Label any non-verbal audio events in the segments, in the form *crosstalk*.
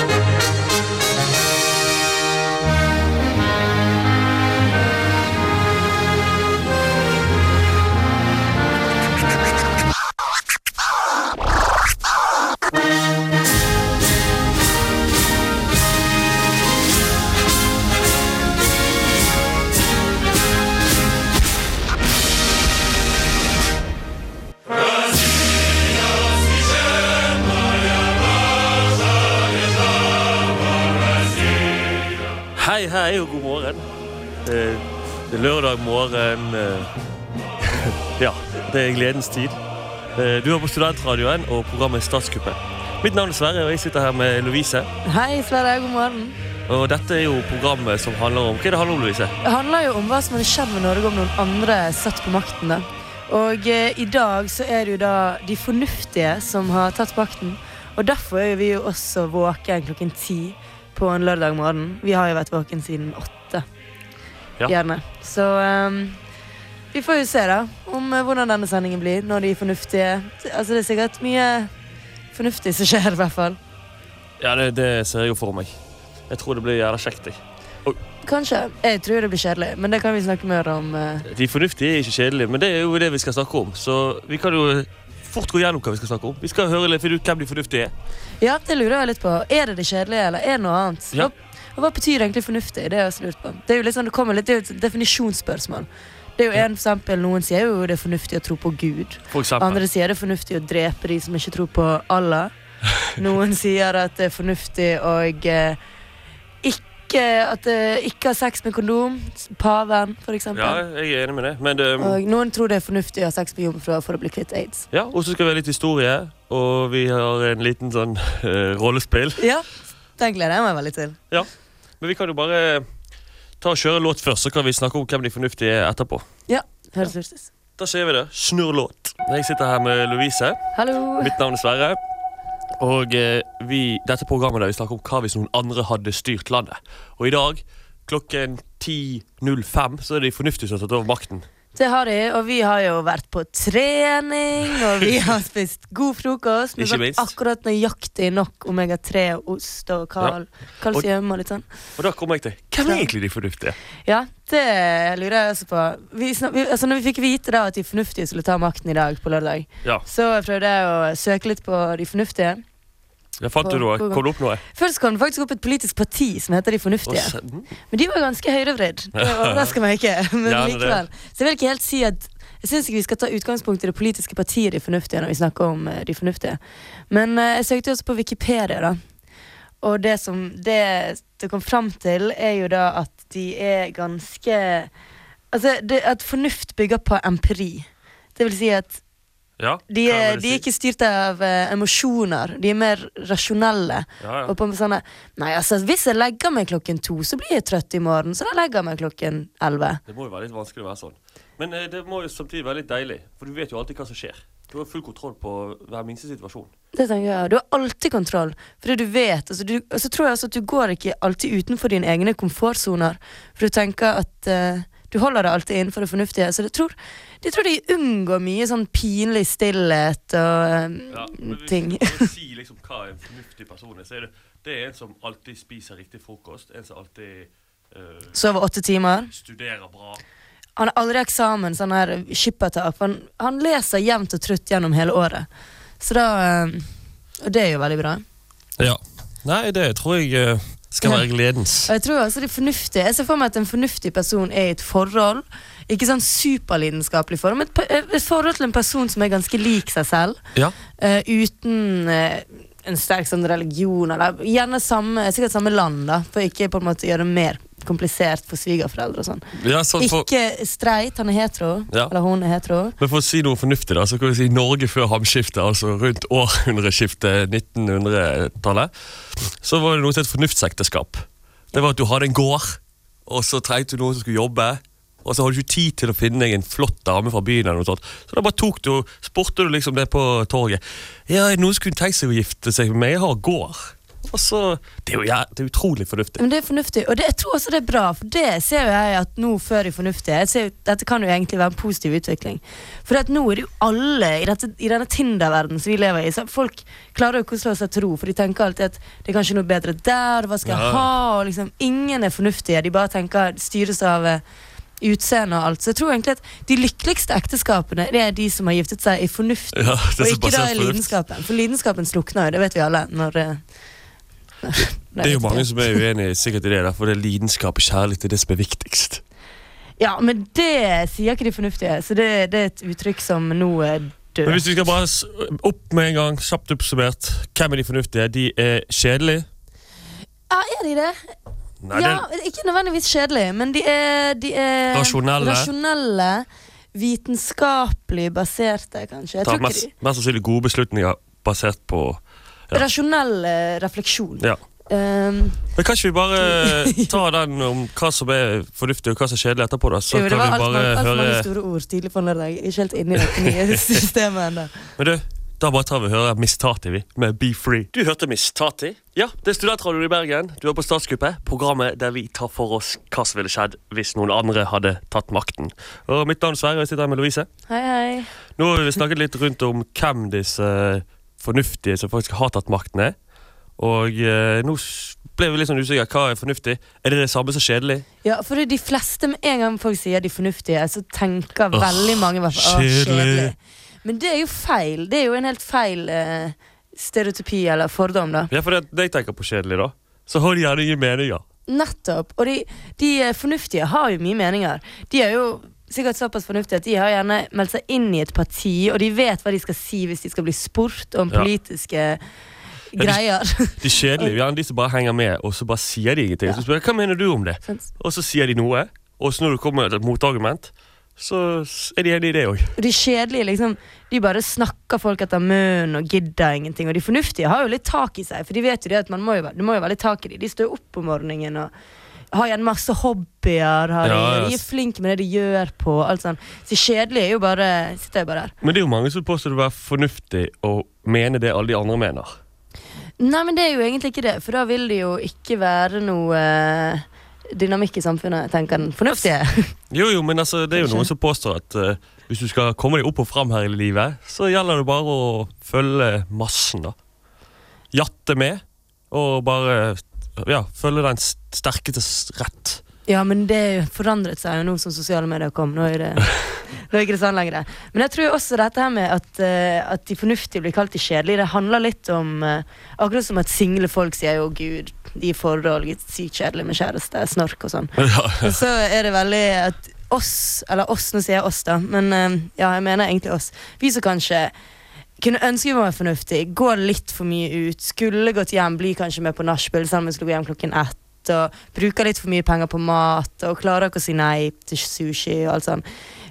Hei, det er gledens tid. Eh, Du hører på Studentradioen og programmet Statskuppet. Mitt navn er Sverre, og jeg sitter her med Lovise. Hei, Sverre. God morgen. Og dette er jo programmet som handler om Hva er det handler om, Lovise? Det handler jo om hva som hadde skjedd med Norge om noen andre satt på makten. Og eh, i dag så er det jo da de fornuftige som har tatt makten. Og derfor er vi jo også våken klokken ti på en lørdag morgen. Vi har jo vært våken siden åtte. Ja. Gjerne. Så um, vi får jo se da om eh, hvordan denne sendingen blir når de fornuftige Altså det er sikkert mye fornuftig som skjer, i hvert fall. Ja, det, det ser jeg jo for meg. Jeg tror det blir jævla kjekt. jeg. Kanskje. Jeg tror det blir kjedelig, men det kan vi snakke mer om. Uh... De fornuftige er ikke kjedelige, men det er jo det vi skal snakke om. Så vi kan jo fort gå gjennom hva vi skal snakke om. Vi skal høre litt ut hvem de fornuftige er. Ja, det lurer jeg litt på. Er det det kjedelige, eller er det noe annet? Ja. Hva, hva betyr egentlig fornuftig? Det er jeg også lurt på. Det er jo litt sånn, det kommer litt, det er jo et definisjonsspørsmål. Det er jo en, for eksempel, Noen sier jo det er fornuftig å tro på Gud. Andre sier det er fornuftig å drepe de som ikke tror på Allah. *laughs* Noen sier at det er fornuftig å eh, ikke, at, eh, ikke ha sex med kondom. Paven, eksempel. Ja, jeg er enig med det. Men det, Og noen tror det er fornuftig å ha sex med jomfruer for å bli kvitt aids. Ja, og så skal vi ha litt historie, og vi har en liten sånn uh, *laughs* rollespill. Ja, Den gleder jeg meg veldig til. Men vi kan jo bare ta og kjøre låt først, så kan vi snakke om hvem de fornuftige er etterpå. Høres ja. Da sier vi det. Snurr låt. Jeg sitter her med Lovise. Hallo. Mitt navn er Sverre. Og eh, vi, dette programmet der vi snakker om hva hvis noen andre hadde styrt landet. Og i dag klokken 10.05 så er de fornuftige som har tatt over makten. Det har de, og vi har jo vært på trening, og vi *laughs* har spist god frokost. men sånn akkurat nøyaktig nok omega-3 og ost og kal, kalsium og litt sånn. Og da kommer jeg til hvem er egentlig de fornuftige? Ja, det lurer jeg også på. Vi, snak, vi, altså når vi fikk vite da at de fornuftige skulle ta makten i dag på lørdag, Ja, så prøvde jeg å søke litt på de fornuftige. Jeg fant du noe? Kom det opp noe? Først kom det faktisk opp et politisk parti som heter De fornuftige. Men de var ganske høyrevridd. Det overrasker meg ikke. *laughs* Men det. likevel. Så jeg vil ikke helt si at Jeg syns ikke vi skal ta utgangspunkt i det politiske partiet De fornuftige når vi snakker om eh, De fornuftige. Men eh, jeg søkte også på Wikipedia, da. Og det som det, det kom fram til, er jo da at de er ganske Altså det, at fornuft bygger på empiri. Det vil si at Ja, de er, de er ikke styrt av uh, emosjoner. De er mer rasjonelle. ja, ja. Og på sånne Nei, altså, hvis jeg legger meg klokken to, så blir jeg trøtt i morgen. Så da legger jeg meg klokken elleve. Det må jo være litt vanskelig å være sånn. Men uh, det må jo samtidig være litt deilig, for du vet jo alltid hva som skjer. Du har full kontroll på hver minste situasjon. Det tenker jeg. Du har alltid kontroll. Fordi du vet altså, du, Og så tror jeg altså at du går ikke alltid utenfor dine egne komfortsoner. For du tenker at eh, du holder deg alltid innenfor det fornuftige. Så jeg tror, jeg tror de unngår mye sånn pinlig stillhet og um, Ja, men hvis ting. du skal si liksom hva en fornuftig person er, så er det, det er en som alltid spiser riktig frokost. En som alltid uh, Sover åtte timer. studerer bra. Han har aldri eksamen, sånn her skippertak. for Han, han leser jevnt og trutt gjennom hele året. Så da um, Og det er jo veldig bra. Ja. Nei, det tror jeg eh, skal være gledens. Og jeg tror også det er fornuftig Jeg ser for meg at en fornuftig person er i et forhold. Ikke sånn superlidenskapelig forhold, men et, et forhold til en person som er ganske lik seg selv. Ja. Uh, uten uh, en sterk sånn religion, eller gjerne samme, sikkert samme land, da, for ikke på en måte gjøre mer komplisert for svigerforeldre og sånn. Ja, for, Ikke streit, han er hetero, Ja. eller hun er hetero. men for å si noe fornuftig, da, så kan vi si Norge før hamskiftet, altså rundt århundreskiftet 1900-tallet, så var det noe som het fornuftsekteskap. Det var at du hadde en gård, og så trengte du noen som skulle jobbe. Og så hadde du ikke tid til å finne deg en flott dame fra byen. eller noe sånt Så da bare tok du spurte du liksom det på torget. Ja, er det noen som kunne tenkt seg å gifte seg med meg? Jeg har gård. Så, Det er jo ja, det er utrolig fornuftig. Men det er fornuftig, og det, jeg tror også det er bra, for det ser jo jeg at nå før de fornuftige jeg ser Dette kan jo egentlig være en positiv utvikling. For nå er det jo alle i, dette, i denne Tinder-verdenen som vi lever i. Så folk klarer jo ikke å slå seg til ro, for de tenker alltid at det er kanskje noe bedre der, hva skal jeg ha? Og liksom, ingen er fornuftige, de bare tenker styres av eh, utseende og alt. Så jeg tror egentlig at de lykkeligste ekteskapene Det er de som har giftet seg i fornuft, Ja, og ikke da i lidenskapen. For lidenskapen slukner jo, det vet vi alle. Når, eh, Det er jo mange som er uenige sikkert i det, for det er lidenskap og kjærlighet det er det som er viktigst. Ja, men det sier ikke de fornuftige, så det, det er et uttrykk som nå er død. Men hvis vi skal bare opp med en gang, kjapt oppsummert. Hvem er de fornuftige? De er kjedelige. Ja, er de det? Nei, ja, det Ikke nødvendigvis kjedelige, men de er, de er Rasjonelle. rasjonelle, Vitenskapelig baserte, kanskje. Jeg tar mest, de mest sannsynlig gode beslutninger basert på. Rasjonell eh, refleksjon. Ja. Um, Men Kan ikke vi bare *laughs* ta den om hva som er fornuftig og hva som er kjedelig etterpå? da? Så jo, det kan var vi altfor bare alt for mange store ord tidlig på lørdag. Ikke helt inne i dette nye *laughs* systemet ennå. Men du, da bare tar vi og hører Miss Tati vi, med Be Free. Du hørte Miss Tati? Ja, det er Studentradioen i Bergen. Du er på Statskuppet, programmet der vi tar for oss hva som ville skjedd hvis noen andre hadde tatt makten. Og Mitt navn er Sverre, og jeg sitter her med Louise. Hei, hei. *laughs* Nå har vi snakket litt rundt om hvem disse fornuftige som faktisk har tatt makten er. Og eh, nå ble vi litt sånn usikre. Hva er fornuftig? Er det det samme som kjedelig? Ja, for det er de fleste, med en gang folk sier de fornuftige, så tenker Åh, veldig mange hvert fall, «Åh, kjedelig». kjedelig. Men det er jo feil. Det er jo en helt feil eh, stereotypi eller fordom, da. Ja, for det, det jeg tenker på kjedelig, da, så har de gjerne ingen meninger. Nettopp. Og de, de eh, fornuftige har jo mye meninger. De er jo sikkert såpass fornuftige at de har gjerne meldt seg inn i et parti, og de vet hva de skal si hvis de skal bli spurt om politiske ja. greier. *laughs* De kjedelige, Vi har de som bare henger med, og så bare sier de ingenting. Så spør jeg, hva mener du om det? Sant? Og så sier de noe, og så når det kommer et motargument, så er de enige i det òg. De kjedelige liksom De bare snakker folk etter munnen og gidder ingenting. Og de fornuftige har jo litt tak i seg, for de vet jo det at man må jo, det må jo være litt tak i dem. De står jo opp om morgenen og har igjen masse hobbyer. Har de, Ja, ja. de er flinke med det de gjør på. Alt sånn. Så kjedelig er jo bare sitter jo bare der. Men det er jo mange som påstår det være fornuftig å mene det alle de andre mener. Nei, men det er jo egentlig ikke det, for da vil det jo ikke være noe eh, dynamikk i samfunnet, tenker den fornuftige. *laughs* Jo, jo, men altså, det er jo noen som påstår at eh, hvis du skal komme deg opp og fram her i livet, så gjelder det bare å følge massen, da. Jatte med, og bare ja, følge den sterkestes rett. Ja, men det forandret seg jo nå som sosiale medier kom. Nå er det, nå er ikke det sånn lenger. Men jeg tror også dette her med at, eh, at de fornuftige blir kalt de kjedelige, det handler litt om eh, Akkurat som at single folk sier jo gud, de i forhold, sykt kjedelige med kjæreste, snork og sånn. *laughs* Ja, Og så er det veldig at oss, eller oss, nå sier jeg oss, da, men eh, ja, jeg mener egentlig oss. Vi som kanskje kunne ønske vi var fornuftig, Gå litt for mye ut, skulle gått hjem, bli kanskje med på nachspiel selv om vi skulle gå hjem klokken ett, og bruker litt for mye penger på mat, og klarer ikke å si nei til sushi og alt sånn.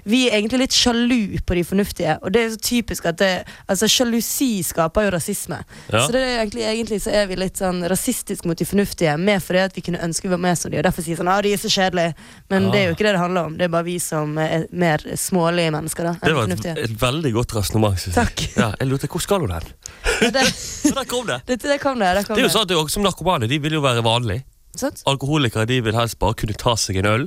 Vi er egentlig litt sjalu på de fornuftige, og det er så typisk at det, altså sjalusi skaper jo rasisme. Ja. Så det er egentlig, egentlig så er vi litt sånn rasistisk mot de fornuftige, mer fordi at vi kunne ønske vi var mer som de, og derfor sier sånn, ah, de er så kjedelige. Men ja. det er jo ikke det det handler om. Det er bare vi som er mer smålige mennesker, da. Det var et, et veldig godt resonnement. Takk. Ja, jeg lurte, Hvor skal hun hen? Ja, det, *laughs* Så der kom det. det, det kom det. Det kom Det er jo sånn at det Som narkomane de vil jo være vanlige. Alkoholikere de vil helst bare kunne ta seg en øl.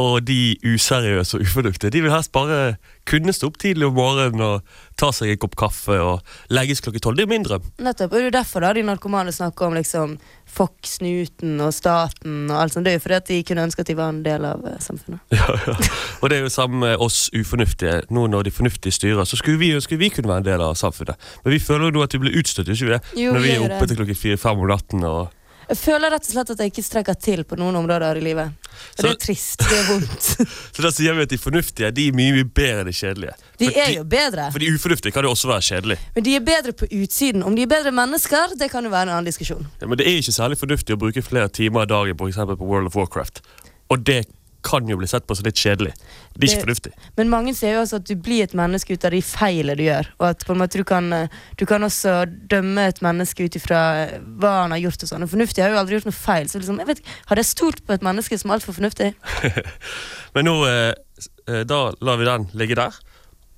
Og de useriøse og ufornuftige de vil helst bare kunne stå opp tidlig om morgenen og ta seg en kopp kaffe og legges klokken tolv. Det er min drøm. Nettopp. Og det er jo derfor da de narkomane snakker om liksom Fox-snuten og staten og alt sånt. Det er jo fordi at de kunne ønske at de var en del av eh, samfunnet. *laughs* Ja, ja. Og det er jo sammen med oss ufornuftige. Nå når de fornuftige styrer, så skulle vi ønske vi kunne være en del av samfunnet. Men vi føler jo nå at vi blir utstøtt, ikke vi det? Jo, når vi vi er oppe til klokken fire-fem om natten og Jeg føler rett og slett at jeg ikke strekker til på noen områder i livet. Og det er trist. Det er vondt. *laughs* Så da sier vi at de fornuftige de er mye mye bedre enn de kjedelige. De For er jo bedre. For de ufornuftige kan jo også være kjedelige. Men de er bedre på utsiden. Om de er bedre mennesker, det kan jo være en annen diskusjon. Ja, men det er ikke særlig fornuftig å bruke flere timer av dagen på, på World of Warcraft. Og det kan jo bli sett på som litt kjedelig. Det er ikke fornuftig. Men mange sier jo også at du blir et menneske ut av de feilene du gjør. Og at på en måte du kan, eh, du kan også dømme et menneske ut ifra eh, hva han har gjort. og sånn Fornuftig har jo aldri gjort noe feil. Så liksom, jeg vet, ikke, Hadde jeg stolt på et menneske som er altfor fornuftig? *laughs* Men nå eh, Da lar vi den ligge der.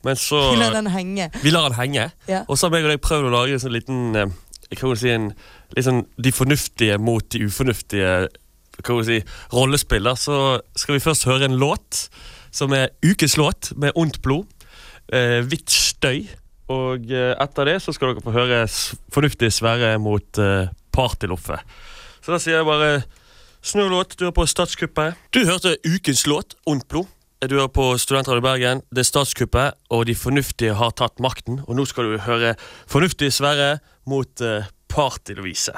Men så La den henge. Vi lar den henge. Ja. Og så har jeg og deg prøvd å lage en sånn liten Jeg kan jo si en liksom, de fornuftige mot de ufornuftige hva si, rollespiller, så skal vi først høre en låt som er ukeslåt med Ondt blod. Eh, Hvitt støy. Og eh, etter det så skal dere få høre fornuftig Sverre mot eh, Partyloffe. Så da sier jeg bare snu låt, du er på Statskuppet. Du hørte ukens låt, Ondt blod. Du er på Studentradio Bergen, det er Statskuppet, og de fornuftige har tatt makten. Og nå skal du høre fornuftig Sverre mot eh, Party-Lovise.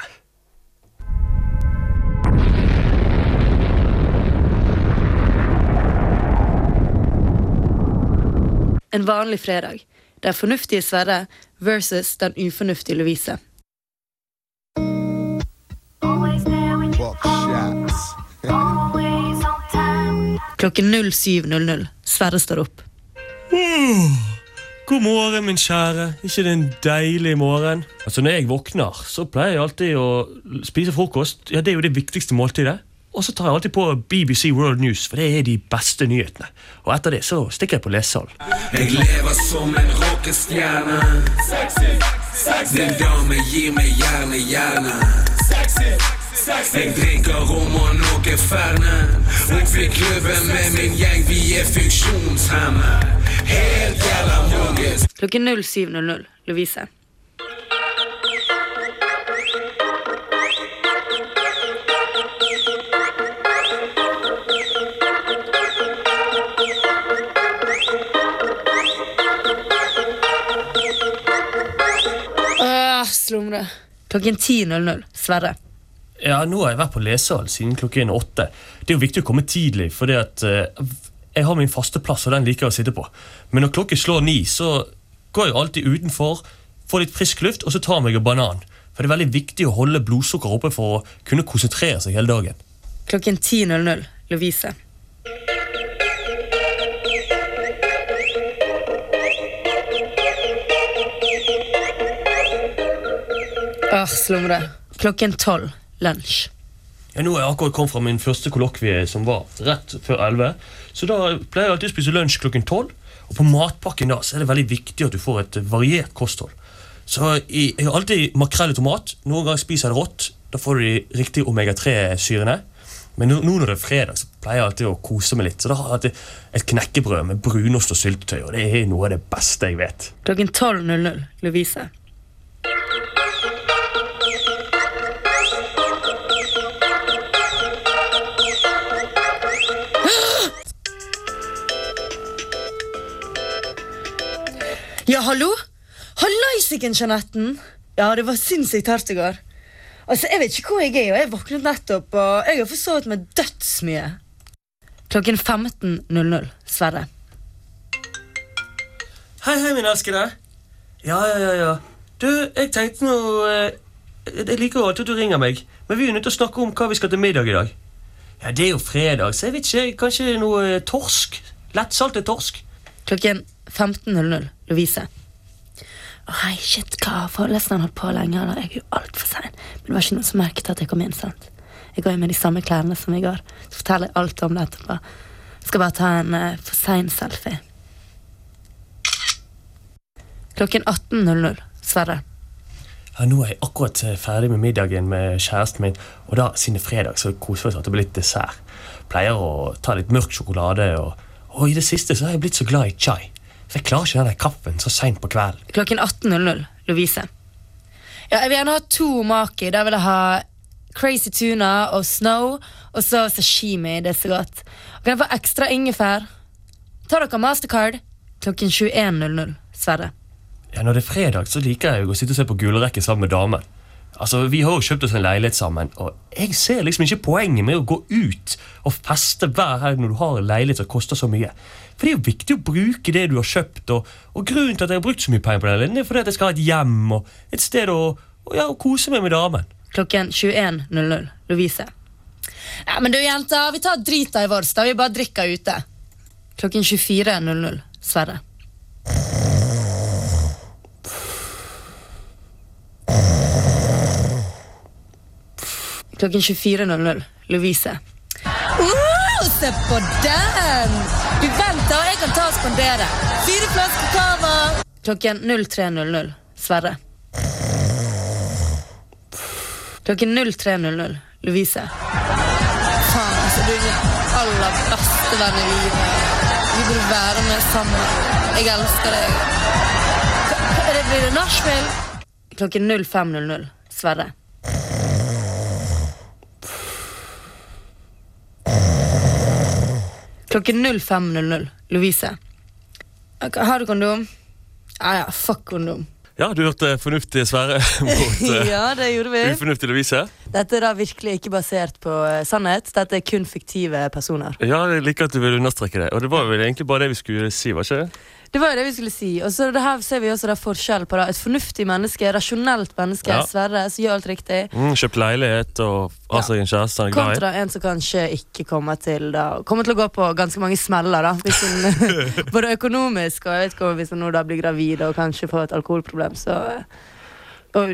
En vanlig fredag. Der fornuftige Sverre versus den ufornuftige Lovise. Klokken 07.00. Sverre står opp. God morgen, min kjære. ikke det en deilig morgen? Altså, Når jeg våkner, så pleier jeg alltid å spise frokost. Ja, Det er jo det viktigste måltidet. Og så tar jeg alltid på BBC World News, for det er de beste nyhetene. Og etter det så stikker jeg på lesesalen. Jeg lever som en rockestjerne. Din dame gir meg gjerne hjerne. Jeg drikker rom og noe ferne. Hun fikk klubben med min gjeng, vi er funksjonshemmet. Helt jævla magisk. Klokken 07.00. Lovise. Slumre. Klokken 10.00. Sverre. Ja, Nå har jeg vært på lesesal siden klokken åtte. Det er jo viktig å komme tidlig, for jeg har min faste plass, og den liker jeg å sitte på. Men når klokken slår ni, så går jeg alltid utenfor, får litt frisk luft, og så tar jeg meg en banan. For det er veldig viktig å holde blodsukkeret oppe for å kunne konsentrere seg hele dagen. Klokken 10.00. Lovise. Åh, slumre. Klokken 12. Lunsj. Ja, nå har jeg akkurat kommet fra min første kollokvie, som var rett før 11. Så da pleier jeg alltid å spise lunsj klokken 12. Og på matpakken da, så er det veldig viktig at du får et variert kosthold. Så jeg har alltid makrell i tomat. Noen ganger spiser jeg det rått. Da får du de riktige omega-3-syrene. Men nå når det er fredag, så pleier jeg alltid å kose meg litt. Så da har jeg alltid et knekkebrød med brunost og syltetøy, og det er noe av det beste jeg vet. Klokken 12.00. Lovise. Ja, hallo? Hallaisiken, Jeanetten! Ja, det var sinnssykt hardt i går. Altså, Jeg vet ikke hvor jeg er, og jeg våknet nettopp, og jeg har forsovet meg dødsmye. Klokken 15.00. Sverre. Hei, hei, min elskede. Ja, ja, ja, ja. Du, jeg tenkte nå eh, Jeg liker jo alltid at du ringer meg, men vi er jo nødt til å snakke om hva vi skal til middag i dag. Ja, Det er jo fredag, så jeg vet ikke. Kanskje noe torsk? Lettsaltet torsk? Klokken 15.00. Lovise. Å, hei, shit, hva foreleseren holdt på lenge? Eller? Jeg er jo altfor sein. Men det var ikke noen som merket at jeg kom inn. sant? Jeg går jo med de samme klærne som i går. Så forteller jeg alt om det etterpå. Jeg skal bare ta en uh, for sein selfie. Klokken 18.00. Sverre. Ja, Nå er jeg akkurat eh, ferdig med middagen med kjæresten min, og da, siden det er fredag, så koser vi oss at det blir litt dessert. Pleier å ta litt mørk sjokolade, og, og i det siste så har jeg blitt så glad i chai. Så jeg klarer ikke den der kaffen så seint på kvelden. Klokken 18.00. Lovise. Ja, jeg vil gjerne ha to maki. Da vil jeg ha crazy tuna og snow, og så sashimi. Det er så godt. Og kan jeg få ekstra ingefær? Ta dere mastercard. Klokken 21.00. Sverre. Ja, Når det er fredag, så liker jeg å sitte og se på gullrekke sammen med damen. Altså, Vi har jo kjøpt oss en leilighet sammen, og jeg ser liksom ikke poenget med å gå ut og feste hver helg når du har en leilighet som koster så mye. For det er jo viktig å bruke det du har kjøpt, og, og grunnen til at jeg har brukt så mye penger på den er fordi at jeg skal ha et hjem og et sted å, og, ja, å kose meg med damen. Klokken 21.00. Lovise. Ja, men du, jenter, vi tar drita i vårs, da. Vi bare drikker ute. Klokken 24.00. Sverre. Klokken 24.00. Lovise. Uh, se på den! Du venter, og jeg kan ta og spandere. Fire flasker cava. Klokken 03.00. Sverre. Klokken 03.00. Lovise. Faen, altså, du er min aller beste venn i livet. Vi burde være med sammen. Jeg elsker deg. Det Blir det nachspiel? Klokken 05.00. Sverre. Klokken 05.00. Lovise. Har du kondom? Ja ja, fuck kondom. Ja, du hørte fornuftig Sverre *laughs* mot eh, *laughs* ja, det gjorde vi. ufornuftig Lovise. Dette er da virkelig ikke basert på eh, sannhet. Dette er kun fiktive personer. Ja, jeg liker at du vil understreke det. Og det var vel egentlig bare det vi skulle si, var ikke det? Det var jo det vi skulle si. Og så det her ser vi også forskjell på det. et fornuftig menneske, rasjonelt menneske, Ja. Sverre, som gjør alt riktig, Mm, kjøpt leilighet og har seg en kjæreste han er glad i. kontra en som kanskje ikke kommer til da Kommer til å gå på ganske mange smeller, da. Hvis hun, *laughs* både økonomisk og jeg vet ikke hvis hun nå da blir gravid og kanskje får et alkoholproblem, så Og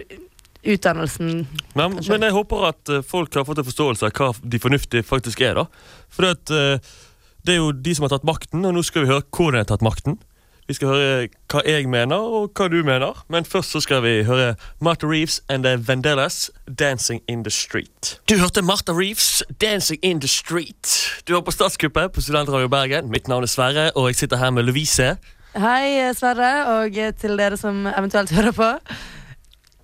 utdannelsen Men, men jeg håper at eh, folk har fått en forståelse av hva de fornuftige faktisk er. da. For at, eh, det er jo de som har tatt makten, og nå skal vi høre hvordan de har tatt makten. Vi skal høre hva jeg mener, og hva du mener. Men først så skal vi høre Martha Reeves and the Vendelas, 'Dancing in the Street'. Du hørte Martha Reeves, 'Dancing in the Street'. Du var på Statskuppet på Studentradio Bergen. Mitt navn er Sverre, og jeg sitter her med Lovise. Hei, eh, Sverre, og eh, til dere som eventuelt hører på.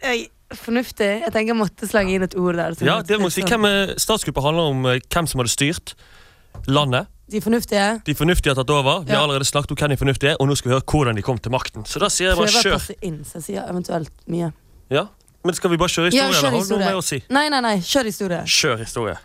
Oi fornuftig. Jeg tenker jeg måtte slange inn et ord der. Ja, det må si. sånn- Hvem er Statskuppet handler om eh, hvem som hadde styrt landet. De fornuftige. De fornuftige har tatt over. Vi har allerede snakket om hvem de fornuftige er, og nå skal vi høre hvordan de kom til makten. Så da sier jeg bare å kjør. inn, så jeg sier eventuelt mye. Ja. Men skal vi bare kjøre Ja, historie, kjør eller har du noe historie. mer å si? Nei, nei, nei, kjør historie. Kjør historie.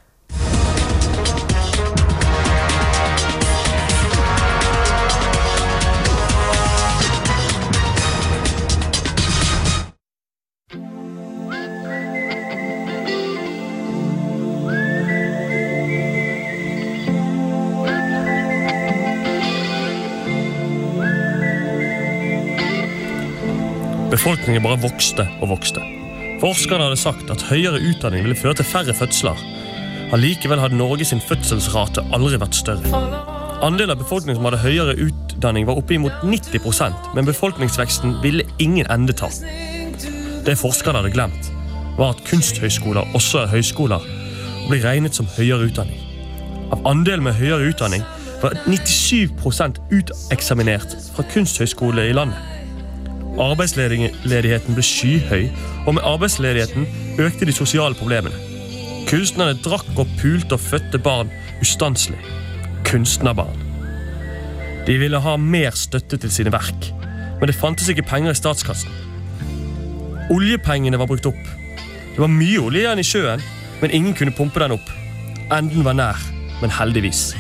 Befolkningen bare vokste og vokste. Forskerne hadde sagt at høyere utdanning ville føre til færre fødsler. Allikevel hadde Norge sin fødselsrate aldri vært større. Andelen av befolkningen som hadde høyere utdanning var oppe imot 90% men befolkningsveksten ville ingen ende ta. Det forskerne hadde glemt, var at kunsthøyskoler også er høyskoler og blir regnet som høyere utdanning. Av andelen med høyere utdanning var 97% uteksaminert fra kunsthøyskoler i landet. Arbeidsledigheten ble skyhøy, og med arbeidsledigheten økte de sosiale problemene. Kunstnerne drakk og pulte og fødte barn ustanselig. Kunstnerbarn. De ville ha mer støtte til sine verk, men det fantes ikke penger i statskassen. Oljepengene var brukt opp. Det var mye olje igjen i sjøen, men ingen kunne pumpe den opp. Enden var nær, men heldigvis.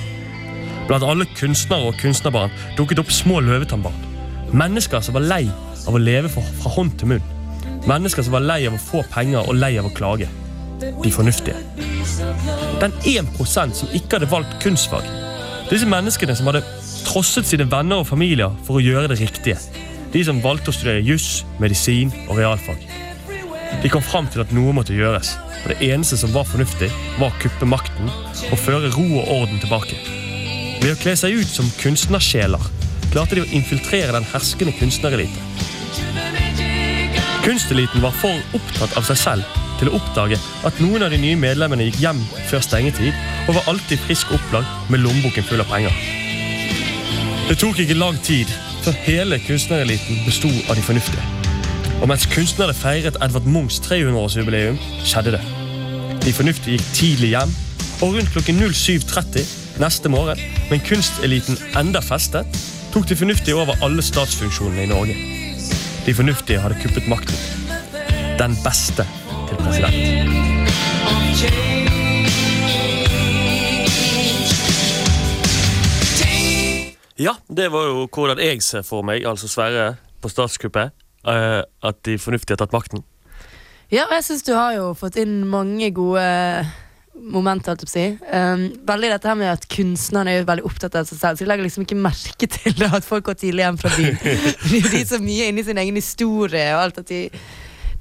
Blant alle kunstnere og kunstnerbarn dukket opp små løvetannbarn. Mennesker som var lei av å leve fra hånd til munn. Mennesker som var lei av å få penger og lei av å klage. De fornuftige. Den 1% som ikke hadde valgt kunstfag. Disse menneskene som hadde trosset sine venner og familier for å gjøre det riktige. De som valgte å studere juss, medisin og realfag. De kom fram til at noe måtte gjøres, og det eneste som var fornuftig, var å kuppe makten og føre ro og orden tilbake. Ved å kle seg ut som kunstnersjeler klarte de å infiltrere den herskende kunstnerelite. Kunsteliten var for opptatt av seg selv til å oppdage at noen av de nye medlemmene gikk hjem før stengetid og var alltid frisk opplag med lommeboken full av penger. Det tok ikke lang tid før hele kunstnereliten besto av de fornuftige. Og mens kunstnerne feiret Edvard Munchs 300-årsjubileum, skjedde det. De fornuftige gikk tidlig hjem, og rundt klokken 07.30 neste morgen, med kunsteliten enda festet, tok de fornuftige over alle statsfunksjonene i Norge. De fornuftige hadde kuppet makten. Den beste til president. Ja, det var jo hvordan jeg ser for meg, altså Sverre på statskuppet, eh, at de fornuftige har tatt makten. Ja, og jeg syns du har jo fått inn mange gode momenter, holdt jeg på å si. Um, veldig dette her med at kunstnerne er jo veldig opptatt av seg selv, så de legger liksom ikke merke til det, at folk går tidlig hjem fra byen. *laughs* de er så mye inni sin egen historie og alt at de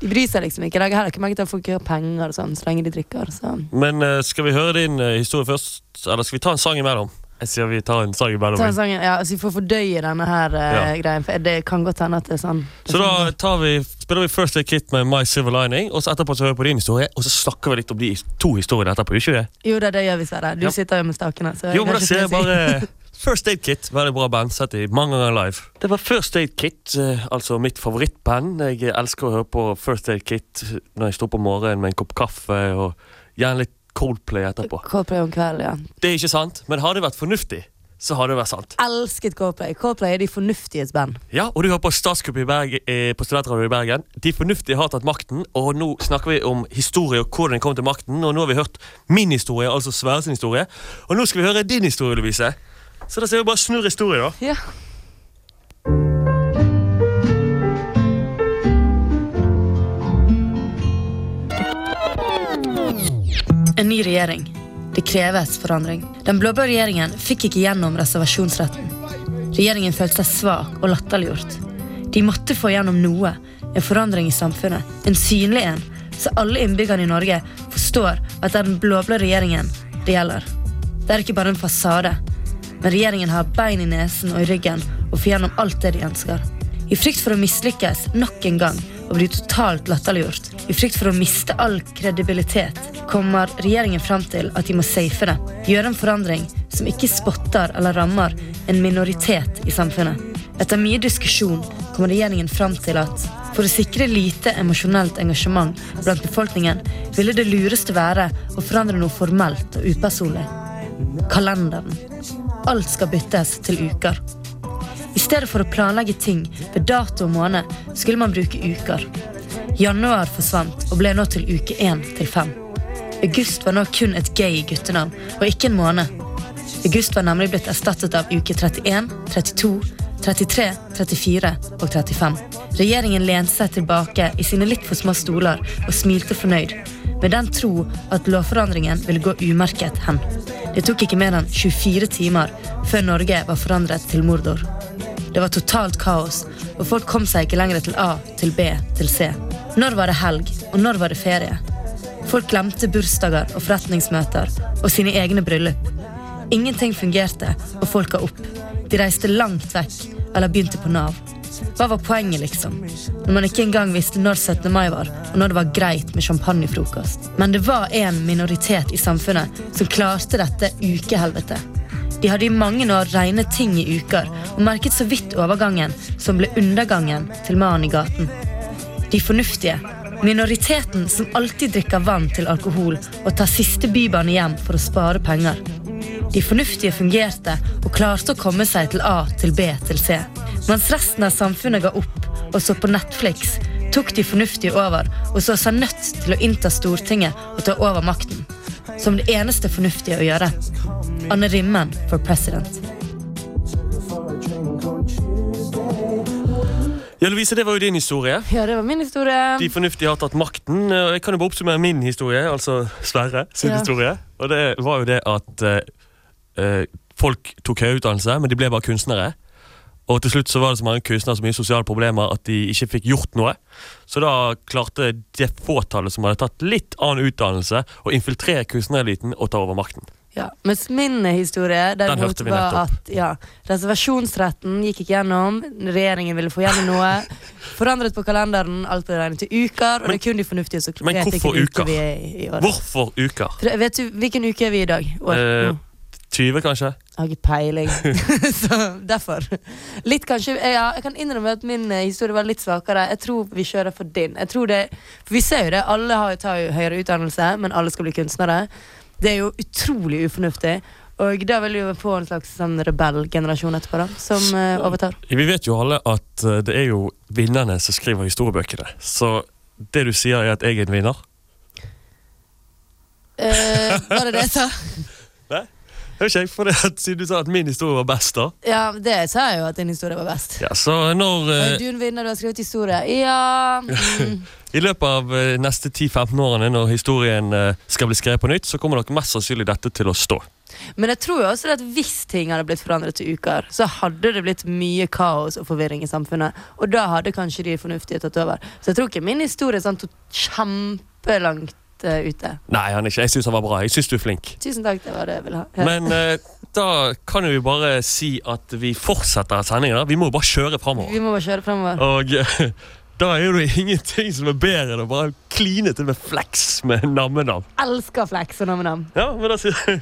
de bryr seg liksom ikke. Jeg legger heller ikke merke til at folk gjør penger og sånn, så lenge de drikker. Så. Men uh, skal vi høre din uh, historie først, eller skal vi ta en sang imellom? Jeg sier vi tar en sang Ta imellom. en sang, ja, så vi får fordøye denne her uh, Ja. greien. For det kan godt hende at det er sånn. Det Så da sånn. tar vi, spiller vi First Aid Kit med My Silver Lining, og så etterpå så hører vi på din historie, og så snakker vi litt om de to historiene etterpå. Ikke det? Jo da, det gjør vi, Sverre. Du Ja. sitter jo med stakene. Så Jo, men da er sier jeg bare *laughs* First Aid Kit, veldig bra band. Sett i mange ganger live. Det var First Aid Kit, eh, altså mitt favorittband. Jeg elsker å høre på First Aid Kit når jeg står på morgenen med en kopp kaffe, og gjerne litt Coldplay etterpå. Coldplay om kvelden, ja. Det er ikke sant, men hadde det vært fornuftig, så hadde det vært sant. Elsket Coldplay. Coldplay er de fornuftiges band. Ja, og du hører på Statskupp eh, på Studentradioen i Bergen. De fornuftige har tatt makten, og nå snakker vi om historie og hvordan de kom til makten. Og nå har vi hørt min historie, altså Sverre sin historie. Og nå skal vi høre din historie, Lovise. Så da sier vi bare snurr historie, da. Ja. En ny regjering. Det kreves forandring. Den blå-blå regjeringen fikk ikke gjennom reservasjonsretten. Regjeringen følte seg svak og latterliggjort. De måtte få gjennom noe, en forandring i samfunnet. En synlig en, så alle innbyggerne i Norge forstår at det er den blå-blå regjeringen det gjelder. Det er ikke bare en fasade, men regjeringen har bein i nesen og i ryggen og får gjennom alt det de ønsker. I frykt for å mislykkes nok en gang og bli totalt latterliggjort, i frykt for å miste all kredibilitet, kommer regjeringen fram til at de må safe det. Gjøre en forandring som ikke spotter eller rammer en minoritet i samfunnet. Etter mye diskusjon kommer regjeringen fram til at for å sikre lite emosjonelt engasjement blant befolkningen ville det lureste være å forandre noe formelt og upersonlig. Kalenderen. Alt skal byttes til uker. I stedet for å planlegge ting ved dato og måned, skulle man bruke uker. Januar forsvant og ble nå til uke 1 til 5. August var nå kun et gay guttenavn, og ikke en måned. August var nemlig blitt erstattet av uke 31, 32, 33, 34 og 35. Regjeringen lente seg tilbake i sine litt for små stoler og smilte fornøyd, med den tro at lovforandringen ville gå umerket hen. Det tok ikke mer enn 24 timer før Norge var forandret til Mordor. Det var totalt kaos, og folk kom seg ikke lenger til A, til B, til C. Når var det helg, og når var det ferie? Folk glemte bursdager og forretningsmøter og sine egne bryllup. Ingenting fungerte, og folk ga opp. De reiste langt vekk, eller begynte på Nav. Hva var poenget, liksom? Når man ikke engang visste når 17. mai var, og når det var greit med champagnefrokost. Men det var en minoritet i samfunnet som klarte dette ukehelvetet. De hadde i mange år regnet ting i uker, og merket så vidt overgangen som ble undergangen til mannen i gaten. De fornuftige. Minoriteten som alltid drikker vann til alkohol og tar siste bybane hjem for å spare penger. De fornuftige fungerte og klarte å komme seg til A til B til C. Mens resten av samfunnet ga opp og så på Netflix, tok de fornuftige over og så seg nødt til å innta Stortinget og ta over makten. Som det eneste fornuftige å gjøre. Anne Rimmen for president. Ja, Lovise, det var jo din historie. Ja, det var min historie. De fornuftige har tatt makten. og Jeg kan jo bare oppsummere min historie, altså Sverre sin Ja. historie. Og det var jo det at eh, eh, folk tok høyere utdannelse, men de ble bare kunstnere. Og til slutt så var det så mange kunstnere så mye sosiale problemer at de ikke fikk gjort noe. Så da klarte det fåtallet som hadde tatt litt annen utdannelse, å infiltrere kunstnereliten og ta over makten. Ja, Mens min historie Den derimot var at ja, reservasjonsretten gikk ikke gjennom. Regjeringen ville få gjennom noe. *laughs* Forandret på kalenderen. Alt ble regnet til uker. Og Men- det er kun de fornuftige som vet hvilken uke vi er i i år. Hvorfor uker? Vet du hvilken uke er vi i dag? År? Eh, 20, kanskje? Jeg har ikke peiling. *laughs* *laughs* så derfor. Litt kanskje Ja, jeg kan innrømme at min eh, historie var litt svakere. Jeg tror vi kjører for din. Jeg tror det, for Vi ser jo det, alle har, tar jo høyere utdannelse, men alle skal bli kunstnere. Det er jo utrolig ufornuftig. Og da vil vi få en slags sånn rebellgenerasjon etterpå, da, som uh, overtar. Vi vet jo alle at eh, det er jo vinnerne som skriver historiebøkene. Så det du sier, er at jeg er en vinner? Uh, var det det jeg sa? *laughs* Nei? Ikke, for det at, Siden du sa at min historie var best, da. Ja, det sa jeg jo at din historie var best. Ja, Så når Uh, du en vinner, du har skrevet historie? Ja mm. *laughs* I løpet av uh, neste 10-15 årene, når historien uh, skal bli skrevet på nytt, så kommer nok mest sannsynlig dette til å stå. Men jeg tror jo også at hvis ting hadde blitt forandret til uker, så hadde det blitt mye kaos og forvirring i samfunnet. Og da hadde kanskje de fornuftige tatt over. Så jeg tror ikke min historie er sånn to- eh, ute. Nei, han er ikke. Jeg syns han var bra. Jeg syns du er flink. Tusen takk, det var det jeg ville ha. *laughs* Men uh, da kan vi bare si at vi fortsetter sendingen. Vi må jo bare kjøre framover. Vi må bare kjøre fremover. Og uh, *laughs* da er det jo ingenting som er bedre enn å bare kline til med flex med nammenam. Elsker Flex og Nam-Nam. Ja, men da sier jeg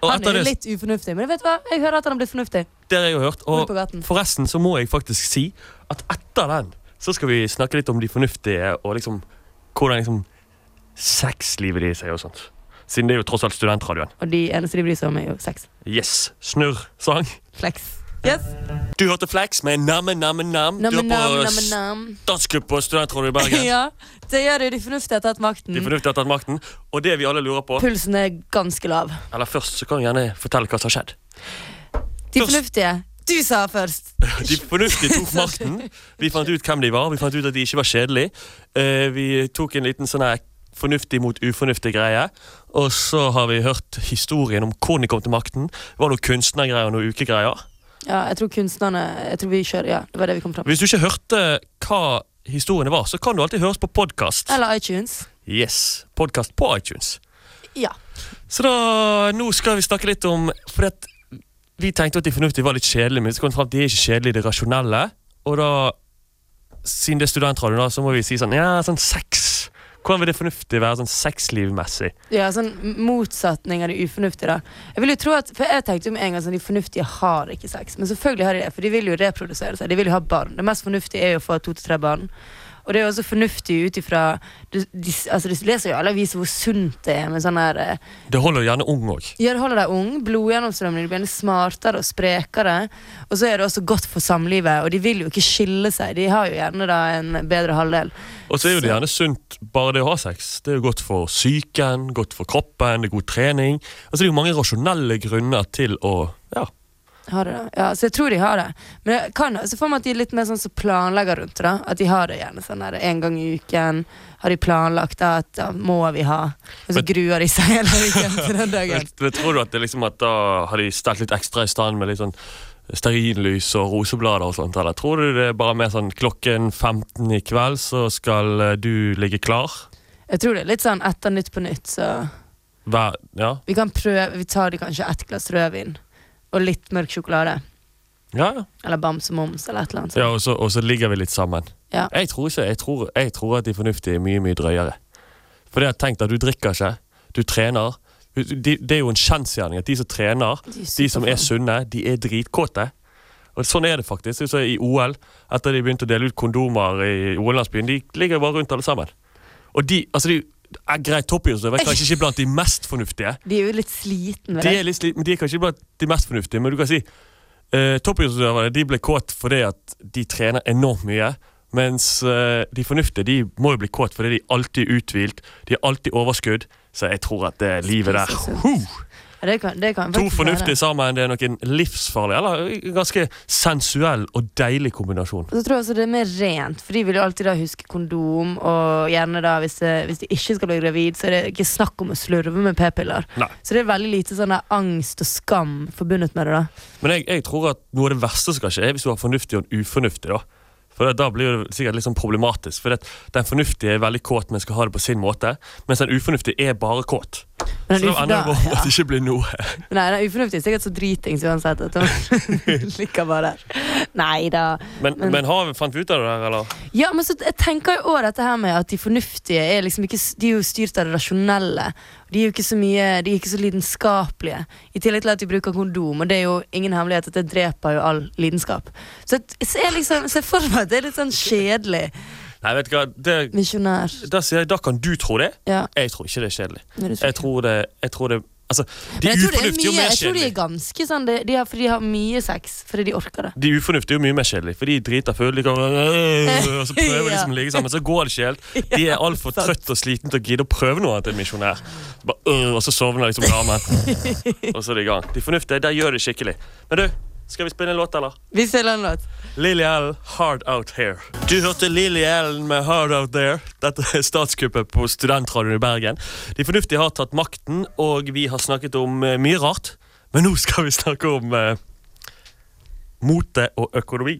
Han er det, litt ufornuftig, men vet du hva? jeg hører at han har blitt fornuftig. det har jeg jo hørt. Og forresten så må jeg faktisk si at etter den så skal vi snakke litt om de fornuftige og liksom hvordan liksom sexlivet deres er og sånt. Siden det er jo tross alt studentradioen. Og de eneste de bryr seg om, er jo sex. Yes. Snurr-sang. Flex. Yes. Du hørte Flex med Namme-Namme-Nam. Du er på statskupp på studentradioen i Bergen. *laughs* Ja, det gjør det. De fornuftige har tatt makten. De fornuftige har tatt makten. Og det vi alle lurer på Pulsen er ganske lav. Eller først så kan du gjerne fortelle hva som har skjedd. De Først- fornuftige. Du sa først. *laughs* De fornuftige tok makten. Vi fant ut hvem de var. Vi fant ut at de ikke var kjedelige. Uh, vi tok en liten sånn her fornuftig mot ufornuftig greie. Og så har vi hørt historien om hvordan de kom til makten. Det var noen kunstnergreier og noen ukegreier. Ja, jeg tror kunstnerne Jeg tror vi kjører, ja, det var det vi kom fram. Hvis du ikke hørte hva historiene var, så kan du alltid høres på podkast. Eller iTunes. Yes, podkast på iTunes. Ja. Så da, nå skal vi snakke litt om For vi tenkte at de fornuftige var litt kjedelige, men så kom vi fram til de er ikke kjedelige, det rasjonelle. Og da, siden det er studentradio, så må vi si sånn Ja, sånn sex. Hvordan vil det fornuftige være sånn sexlivmessig? Ja, sånn motsetning av det ufornuftige, da. Jeg vil jo tro at, for jeg tenkte jo med en gang sånn, De fornuftige har ikke sex, men selvfølgelig har de det. For de vil jo reprodusere seg. De vil jo ha barn. Det mest fornuftige er jo å få to til tre barn. Og det er jo også fornuftig ut ifra du, de, altså, de leser jo alle aviser hvor sunt det er med sånn her eh, Det holder gjerne ung òg. Ja, det holder deg ung. Blodgjennomstrømning. Du blir smartere og sprekere. Og så er det også godt for samlivet, og de vil jo ikke skille seg. De har jo gjerne da en bedre halvdel. Og så er jo det gjerne sunt bare det å ha sex. Det er jo godt for psyken, godt for kroppen, det er god trening. Altså Det er jo mange rasjonelle grunner til å ja, Har de det? Ja, så jeg tror de har det. Men jeg kan se for meg at de er litt mer sånn som planlegger rundt det. da At de har det gjerne sånn der en gang i uken. Har de planlagt da at da må vi ha Og så gruer de seg hele uken til den *laughs* dagen. Men, men tror du at det liksom at da har de stelt litt ekstra i stand med litt sånn stearinlys og roseblader og sånt? Eller tror du det er bare mer sånn klokken 15 i kveld så skal eh, du ligge klar? Jeg tror det er litt sånn etter Nytt på nytt, så Hver, ja? vi kan prøve Vi tar de kanskje ett glass rødvin og litt mørk sjokolade. Ja, ja. Eller bamsemums eller et eller annet. ja og, så, og så ligger vi litt sammen. Ja. Jeg tror ikke, jeg tror, jeg tror at de fornuftige er mye, mye drøyere. For det jeg har tenkt at du drikker ikke, du trener. De, det er jo en kjensgjerning at de som trener, De de som er sunne, de er dritkåte. Og sånn er det faktisk. Så I OL, etter de begynte å dele ut kondomer i OL-landsbyen, de ligger bare rundt alle sammen. Og de, altså de Greit, toppidrettsutøvere er kanskje ikke blant de mest fornuftige. De er jo litt sliten De er, litt, sliten, men de er kanskje ikke blant de mest fornuftige, men du kan si uh, toppidrettsutøvere de ble kåt fordi at de trener enormt mye. Mens uh, de fornuftige de må jo bli kåt fordi de alltid er uthvilt, de har alltid overskudd. Så jeg tror at det livet der huh, Ja, det kan, det kan To fornuftige sammen, det er noen livsfarlig eller ganske sensuell og deilig kombinasjon. Og så tror jeg også det er mer rent, for de vil jo alltid da huske kondom. Og gjerne da hvis, hvis de ikke skal bli gravid, så er det ikke snakk om å slurve med p-piller. Så det er veldig lite sånn angst og skam forbundet med det. da Men jeg, jeg tror at noe av det verste som kan skje, er hvis du har fornuftig og ufornuftig. da. For Da blir det sikkert litt sånn problematisk. For Den fornuftige er veldig kåt, men skal ha det på sin måte. Mens den ufornuftige er bare kåt. Så det med *laughs* ja. at det ikke blir noe. Nei, det er er sikkert så dritings uansett at hun *laughs* ligger bare der. Nei da. Men, Men- men har vi fant vi ut av det der, eller? Ja, men så jeg tenker jo også dette her med at de fornuftige er liksom ikke De er jo styrt av det rasjonelle. De er jo ikke så mye De er ikke så lidenskapelige. I tillegg til at de bruker kondom, og det er jo ingen hemmelighet at det dreper jo all lidenskap. Så jeg liksom ser for meg at det er litt sånn kjedelig. Nei, vet du hva, det, Misjonær. da, sier jeg, da kan du tro det. Ja. Jeg tror ikke det er kjedelig. tror Jeg tror det, jeg tror det Altså, de jeg tror er ufornuftige er mer mye, mer jeg tror de er ganske sånn de, de har, For de har mye sex fordi de orker det. De ufornuftige er mye mer kjedelige, for de driter full. De kan, og så prøver *laughs* de liksom å ligge sammen, så går det ikke helt. *laughs* De er altfor trøtt og sliten til å gidde å prøve noe annet enn misjonær. Øh, og så sovner liksom damen. *laughs* Og så er de i gang. De fornuftige, der gjør det skikkelig. Men du, skal vi spille en låt, eller? Vi spiller en låt. Lilly Allen, Hard Out Here. Du hørte Lilly Allen med Hard Out There. Dette er statskuppet på Studentradioen i Bergen. De fornuftige har tatt makten, og vi har snakket om eh, mye rart. Men nå skal vi snakke om eh, mote og økonomi.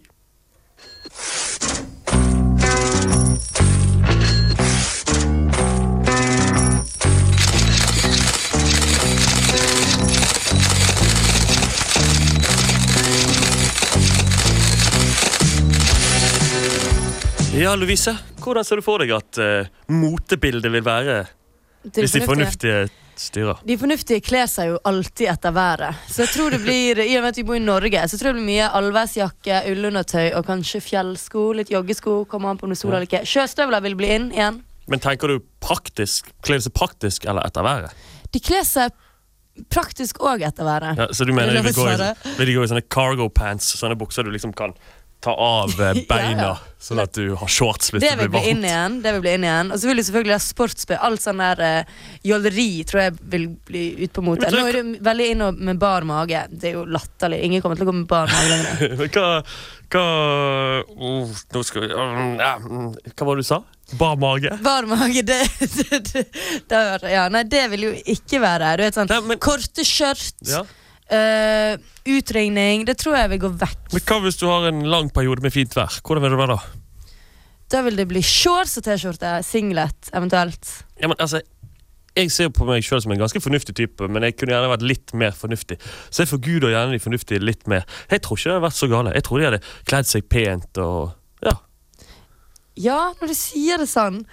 Ja, Lovise, hvordan ser du for deg at uh, motebildet vil være de hvis de fornuftige. styrer? De fornuftige kler seg jo alltid etter været. Så jeg tror det blir, I og med at vi bor i Norge, så tror jeg det blir mye allværsjakke, ullundertøy og kanskje fjellsko. Litt joggesko. Kommer an på om det sol eller ikke. Sjøstøvler vil bli inn igjen. Men tenker du praktisk, kler de seg praktisk eller etter været? De kler seg praktisk òg etter været. Ja, så du mener Er de vil gå, i, vil de gå i sånne cargo pants, sånne bukser du liksom kan ta av eh, *laughs* beina, sånn at du har shorts hvis Det det, blir inn varmt? igjen. det vil bli inn igjen Og så vil du selvfølgelig ha sportsbøy. Alt sånn der uh, jåleri tror jeg vil bli ut på mote. Nå er du veldig inne med bar mage. Det er jo latterlig. Ingen kommer til å gå med bar mage lenger. *laughs* Men hva hva, oh, nå skal um, ja, mm, hva var det du sa? Bar mage? Bar mage, det, det, det, det ja, Nei, det vil jo ikke være Du vet sånn Nei, men- Korte skjørt, Ja. Eh, utregning. Det tror jeg vil gå vekk. Men hva hvis du har en lang periode med fint vær? Hvordan vil det være da? Da vil det bli shorts og T-skjorte. Singlet, eventuelt. Ja, men altså, jeg ser på meg selv som en ganske fornuftig type, men jeg kunne gjerne vært litt mer fornuftig. Så jeg forguder gjerne de fornuftige litt mer. Jeg tror ikke det hadde vært så gale. Jeg tror de hadde kledd seg pent og ja. Ja, når du sier det sånn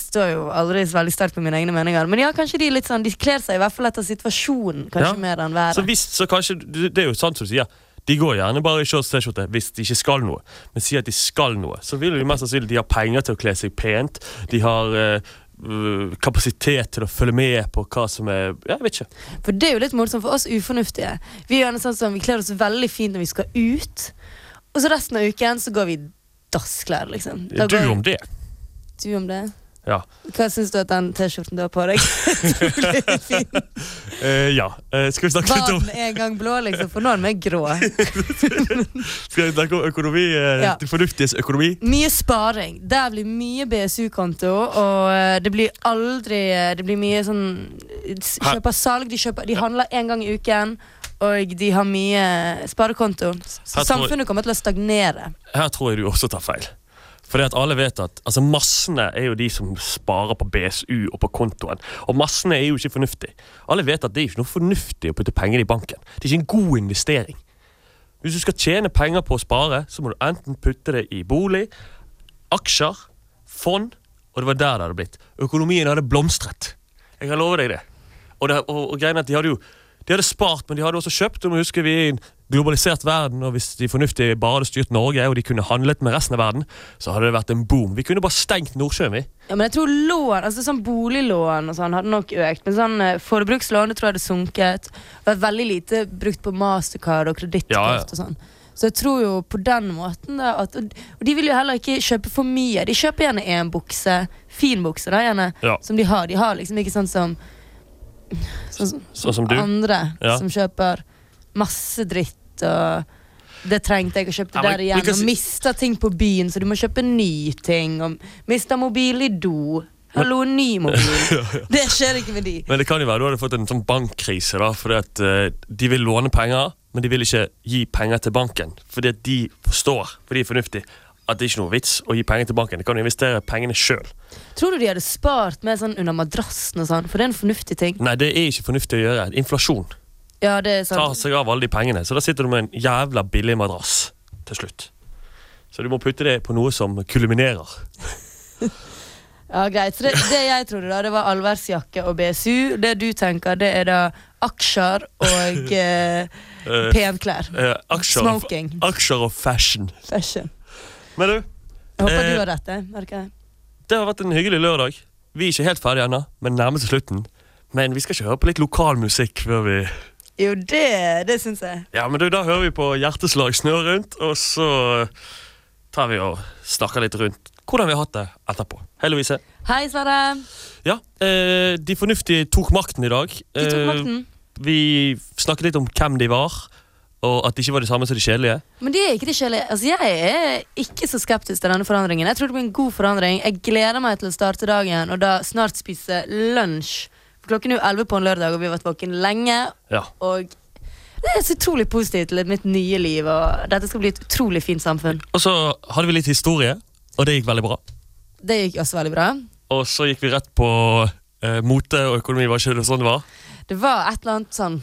står jo aldri så veldig sterkt på mine egne meninger, men ja, kanskje de litt sånn De kler seg i hvert fall etter situasjonen, kanskje Ja. mer enn Så været. hvis, så kanskje, det er jo sant som du sier. De går gjerne bare i shorts T-skjorte hvis de ikke skal noe. Men sier at de skal noe, så vil de mest sannsynlig de har penger til å kle seg pent. De har øh, kapasitet til å følge med på hva som er Ja, jeg vet ikke. For det er jo litt morsomt for oss ufornuftige. Vi er sånn som Vi kler oss veldig fint når vi skal ut, og så resten av uken så går vi i dassklær, liksom. Da Du om det. du om det? Ja. Hva syns du at den T-skjorten du har på deg? *laughs* *laughs* Utrolig fin. Eh, ja. Eh, skal vi snakke Barn litt om den en gang blå, liksom? For nå er mer grå. *laughs* Skal vi snakke om økonomi? Eh, Ja. Fornuftiges økonomi? Mye sparing. Der blir mye BSU-konto, og det blir aldri Det blir mye sånn De Kjøper salg, de, kjøper, de handler én gang i uken, og de har mye sparekonto. Så samfunnet kommer til å stagnere. Her tror jeg du også tar feil. Fordi at alle vet at altså Massene er jo de som sparer på BSU og på kontoen. Og massene er jo ikke fornuftig. Alle vet at det er ikke noe fornuftig å putte penger i banken. Det er ikke en god investering. Hvis du skal tjene penger på å spare, så må du enten putte det i bolig, aksjer, fond, og det var der det hadde blitt. Økonomien hadde blomstret. Jeg kan love deg det. Og, det, og, og at de hadde jo de hadde spart, men de hadde også kjøpt. Du må huske Vi er i en globalisert verden, og hvis de fornuftige bare hadde styrt Norge, og de kunne handlet med resten av verden, så hadde det vært en boom. Vi kunne bare stengt Nordsjøen, vi. Ja, men jeg tror lån, altså sånn boliglån og sånn hadde nok økt. Men sånn eh, forbrukslån det tror jeg hadde sunket. Vært veldig lite brukt på mastercard og kredittkort Ja, ja. og sånn. Så jeg tror jo på den måten da at, og, de vil jo heller ikke kjøpe for mye. De kjøper gjerne én bukse. Fin bukse, da, gjerne. Ja. Som de har. De har liksom ikke sånn som Sånn som Sånn som du. andre som kjøper masse dritt og det trengte jeg å kjøpe Ja, der igjen. Og mista ting på byen, så du må kjøpe ny ting. Og mista mobil i do. Hallo, ny mobil. *laughs* Det skjer ikke med de. Men det kan jo være du hadde fått en sånn bankkrise, da, fordi at uh, de vil låne penger, men de vil ikke gi penger til banken. Fordi at de forstår, for de er fornuftige, at det er ikke noe vits å gi penger til banken. De kan jo investere pengene sjøl. Tror du de hadde spart mer sånn under madrassen og sånn? For det er en fornuftig ting. Nei, det er ikke fornuftig å gjøre. Inflasjon Ja, det tar seg av alle de pengene. Så da sitter du med en jævla billig madrass til slutt. Så du må putte det på noe som kulminerer. *laughs* Ja, greit. Så det, det jeg trodde, da, det var allværsjakke og BSU. Det du tenker, det er da aksjer og *laughs* eh, Eh, penklær. eh, aksjer, Smoking. aksjer og fashion. Fashion. Men du, Jeg håper Eh, du har rett. det, merker jeg. det har vært en hyggelig lørdag. Vi er ikke helt ferdige ennå, men nærmer seg slutten. Men vi skal ikke høre på litt lokal musikk før vi Jo, det, det syns jeg. Ja, men du, Da hører vi på Hjerteslag snø rundt, og så tar vi og snakker litt rundt hvordan vi har hatt det etterpå. Hei, Louise. Hei, Sverre. Ja, eh, De fornuftige tok makten i dag. De tok Eh, makten. Vi snakket litt om hvem de var, og at de ikke var de samme som de kjedelige. Men de er ikke de kjedelige. Altså, jeg er ikke så skeptisk til denne forandringen. Jeg tror det blir en god forandring. Jeg gleder meg til å starte dagen og da snart spise lunsj. Klokken er jo 11 på en lørdag, og vi har vært våkne lenge. Ja. Og det er så utrolig positivt til mitt nye liv, og dette skal bli et utrolig fint samfunn. Og så hadde vi litt historie, og det gikk veldig bra. Det gikk også veldig bra. Og så gikk vi rett på eh, mote og økonomi, var ikke det sånn det var? Det var et eller annet sånn